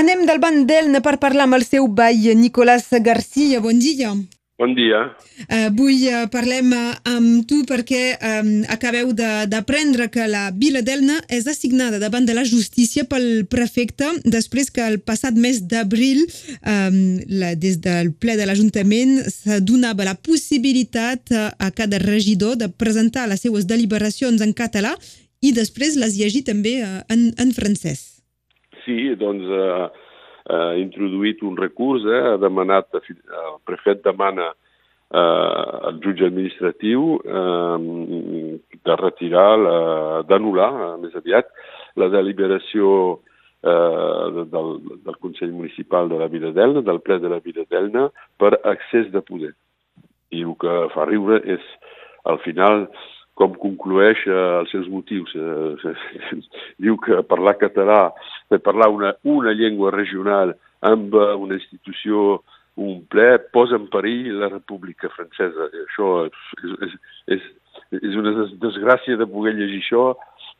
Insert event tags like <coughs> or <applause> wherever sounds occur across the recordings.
Anem del banc d'Elna per parlar amb el seu ball Nicolás Garcia. Bon dia. Bon dia. Uh, avui uh, parlem uh, amb tu perquè um, acabeu d'aprendre que la vila d'Elna és assignada davant de la justícia pel prefecte després que el passat mes d'abril um, des del ple de l'Ajuntament se donava la possibilitat a cada regidor de presentar les seues deliberacions en català i després les llegir també uh, en, en francès. Sí, doncs... Uh eh, introduït un recurs, eh, ha demanat, el prefet demana eh, al jutge administratiu eh, de retirar, d'anul·lar, eh, més aviat, la deliberació eh, del, del Consell Municipal de la Vila d'Elna, del ple de la Vila d'Elna, per accés de poder. I el que fa riure és, al final, com conclueix eh, els seus motius. Eh, <laughs> diu que parlar català, parlar una, una llengua regional amb una institució, un ple, posa en perill la República Francesa. I això és, és, és, és una desgràcia de poder llegir això,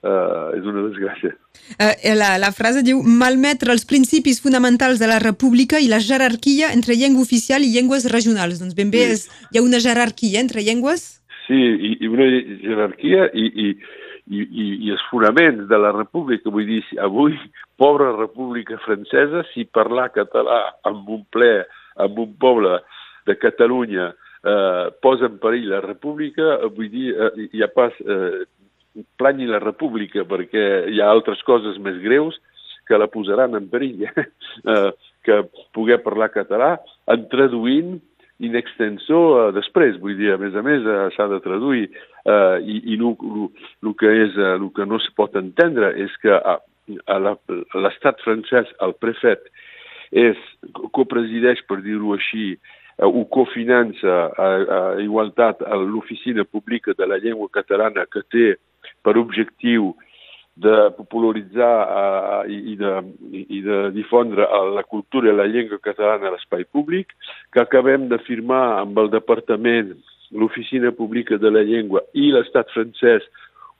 Uh, és una desgràcia. Uh, la, la frase diu malmetre els principis fonamentals de la república i la jerarquia entre llengua oficial i llengües regionals. Doncs ben bé sí. és, hi ha una jerarquia entre llengües? Sí, i, i una jerarquia i, i, i, i, els fonaments de la república. Vull dir, avui, pobra república francesa, si parlar català amb un ple, amb un poble de Catalunya, eh, posa en perill la república, vull dir, eh, hi ha pas... Eh, planyi la república perquè hi ha altres coses més greus que la posaran en perill, eh? <laughs> eh que poder parlar català en traduint in extenso uh, després, vull dir, a més a més uh, s'ha de traduir uh, i, i el que, és, el que no es pot entendre és que a, a l'estat francès el prefet és, copresideix, per dir-ho així, uh, ho cofinança a, a igualtat a l'oficina pública de la llengua catalana que té per objectiu de popularitzar uh, i, de, i de difondre la cultura i la llengua catalana a l'espai públic, que acabem de firmar amb el Departament, l'Oficina Pública de la Llengua i l'Estat francès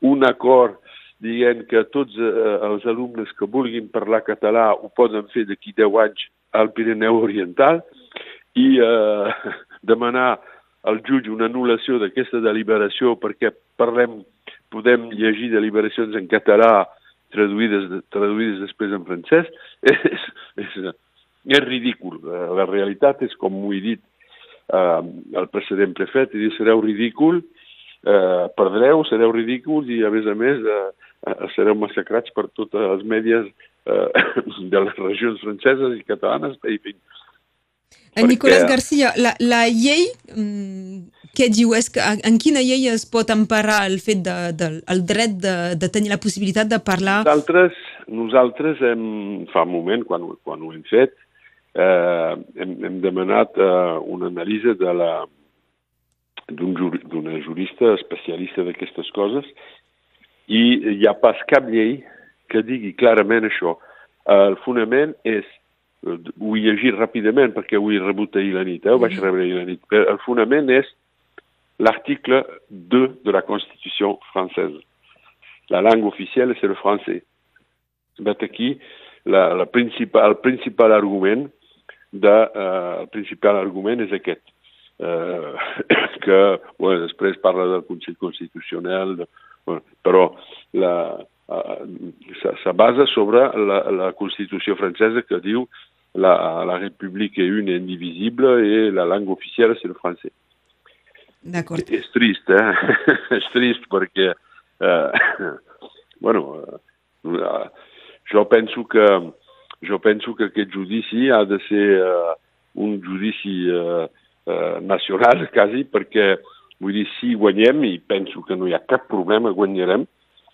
un acord dient que tots uh, els alumnes que vulguin parlar català ho poden fer d'aquí 10 anys al Pirineu Oriental i uh, <laughs> demanar al jutge una anul·lació d'aquesta deliberació perquè parlem podem llegir deliberacions en català traduïdes, traduïdes després en francès, <laughs> és, és, és ridícul. La realitat és, com ho he dit eh, el precedent prefet, i sereu ridícul, eh, perdreu, sereu ridículs i, a més a més, eh, eh sereu massacrats per totes les mèdies eh, <coughs> de les regions franceses i catalanes, i fins en Nicolás Garcia, la, la llei, mm, què diu? És que en quina llei es pot emparar el fet de, de, el dret de, de tenir la possibilitat de parlar? Nosaltres, nosaltres hem, fa un moment, quan, quan ho hem fet, eh, hem, hem demanat eh, una anàlisi de la d'una jur, jurista especialista d'aquestes coses i hi ha pas cap llei que digui clarament això. El fonament és ho he llegit ràpidament perquè ho he rebut ahir la nit, eh? ho vaig mm-hmm. rebre ahir la nit. Però el fonament és l'article 2 de la Constitució francesa. La langue officielle, c'est le français. Vet aquí la, la principal, el principal argument de, uh, el principal argument és aquest. Uh, <coughs> que bueno, després parla del Consell Constitucional, de, bueno, però la, uh, se basa sobre la, la Constitució francesa que diu la, la République est une et indivisible et la langue officielle, c'est le français. D'accord. És trist, eh? és trist perquè, eh, bueno, eh, jo penso que jo penso que aquest judici ha de ser eh, un judici eh, eh, nacional, <laughs> quasi, perquè, vull dir, si guanyem, i penso que no hi ha cap problema, guanyarem...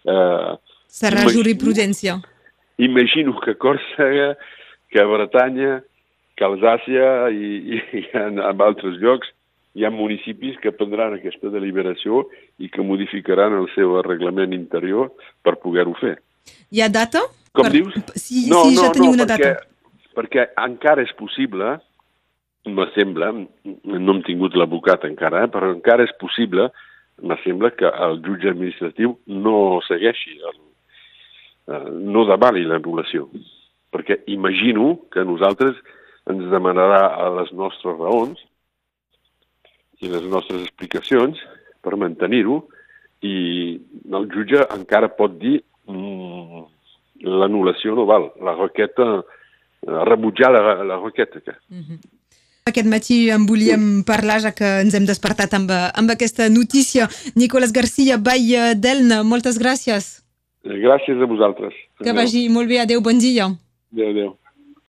Eh, Serà imagino, jurisprudència. Imagino que Còrsega que a Bretanya, que a Alsàcia i, i en, en altres llocs hi ha municipis que prendran aquesta deliberació i que modificaran el seu reglament interior per poder-ho fer. Hi ha data? Com per... dius? Si, no, si ja no, teniu no, una perquè, data. Perquè encara és possible, me sembla, no hem tingut l'advocat encara, eh, però encara és possible, me sembla que el jutge administratiu no segueixi, el, eh, no davali l'anul·lació perquè imagino que nosaltres ens demanarà a les nostres raons i les nostres explicacions per mantenir-ho i el jutge encara pot dir mm, l'anul·lació no val, la requeta, eh, rebutjar la, la requeta. Que. Mm -hmm. Aquest matí en volíem parlar, ja que ens hem despertat amb, amb aquesta notícia. Nicolás Garcia, Vall d'Elna, moltes gràcies. Gràcies a vosaltres. Que vagi molt bé. Adéu, bon dia. 对对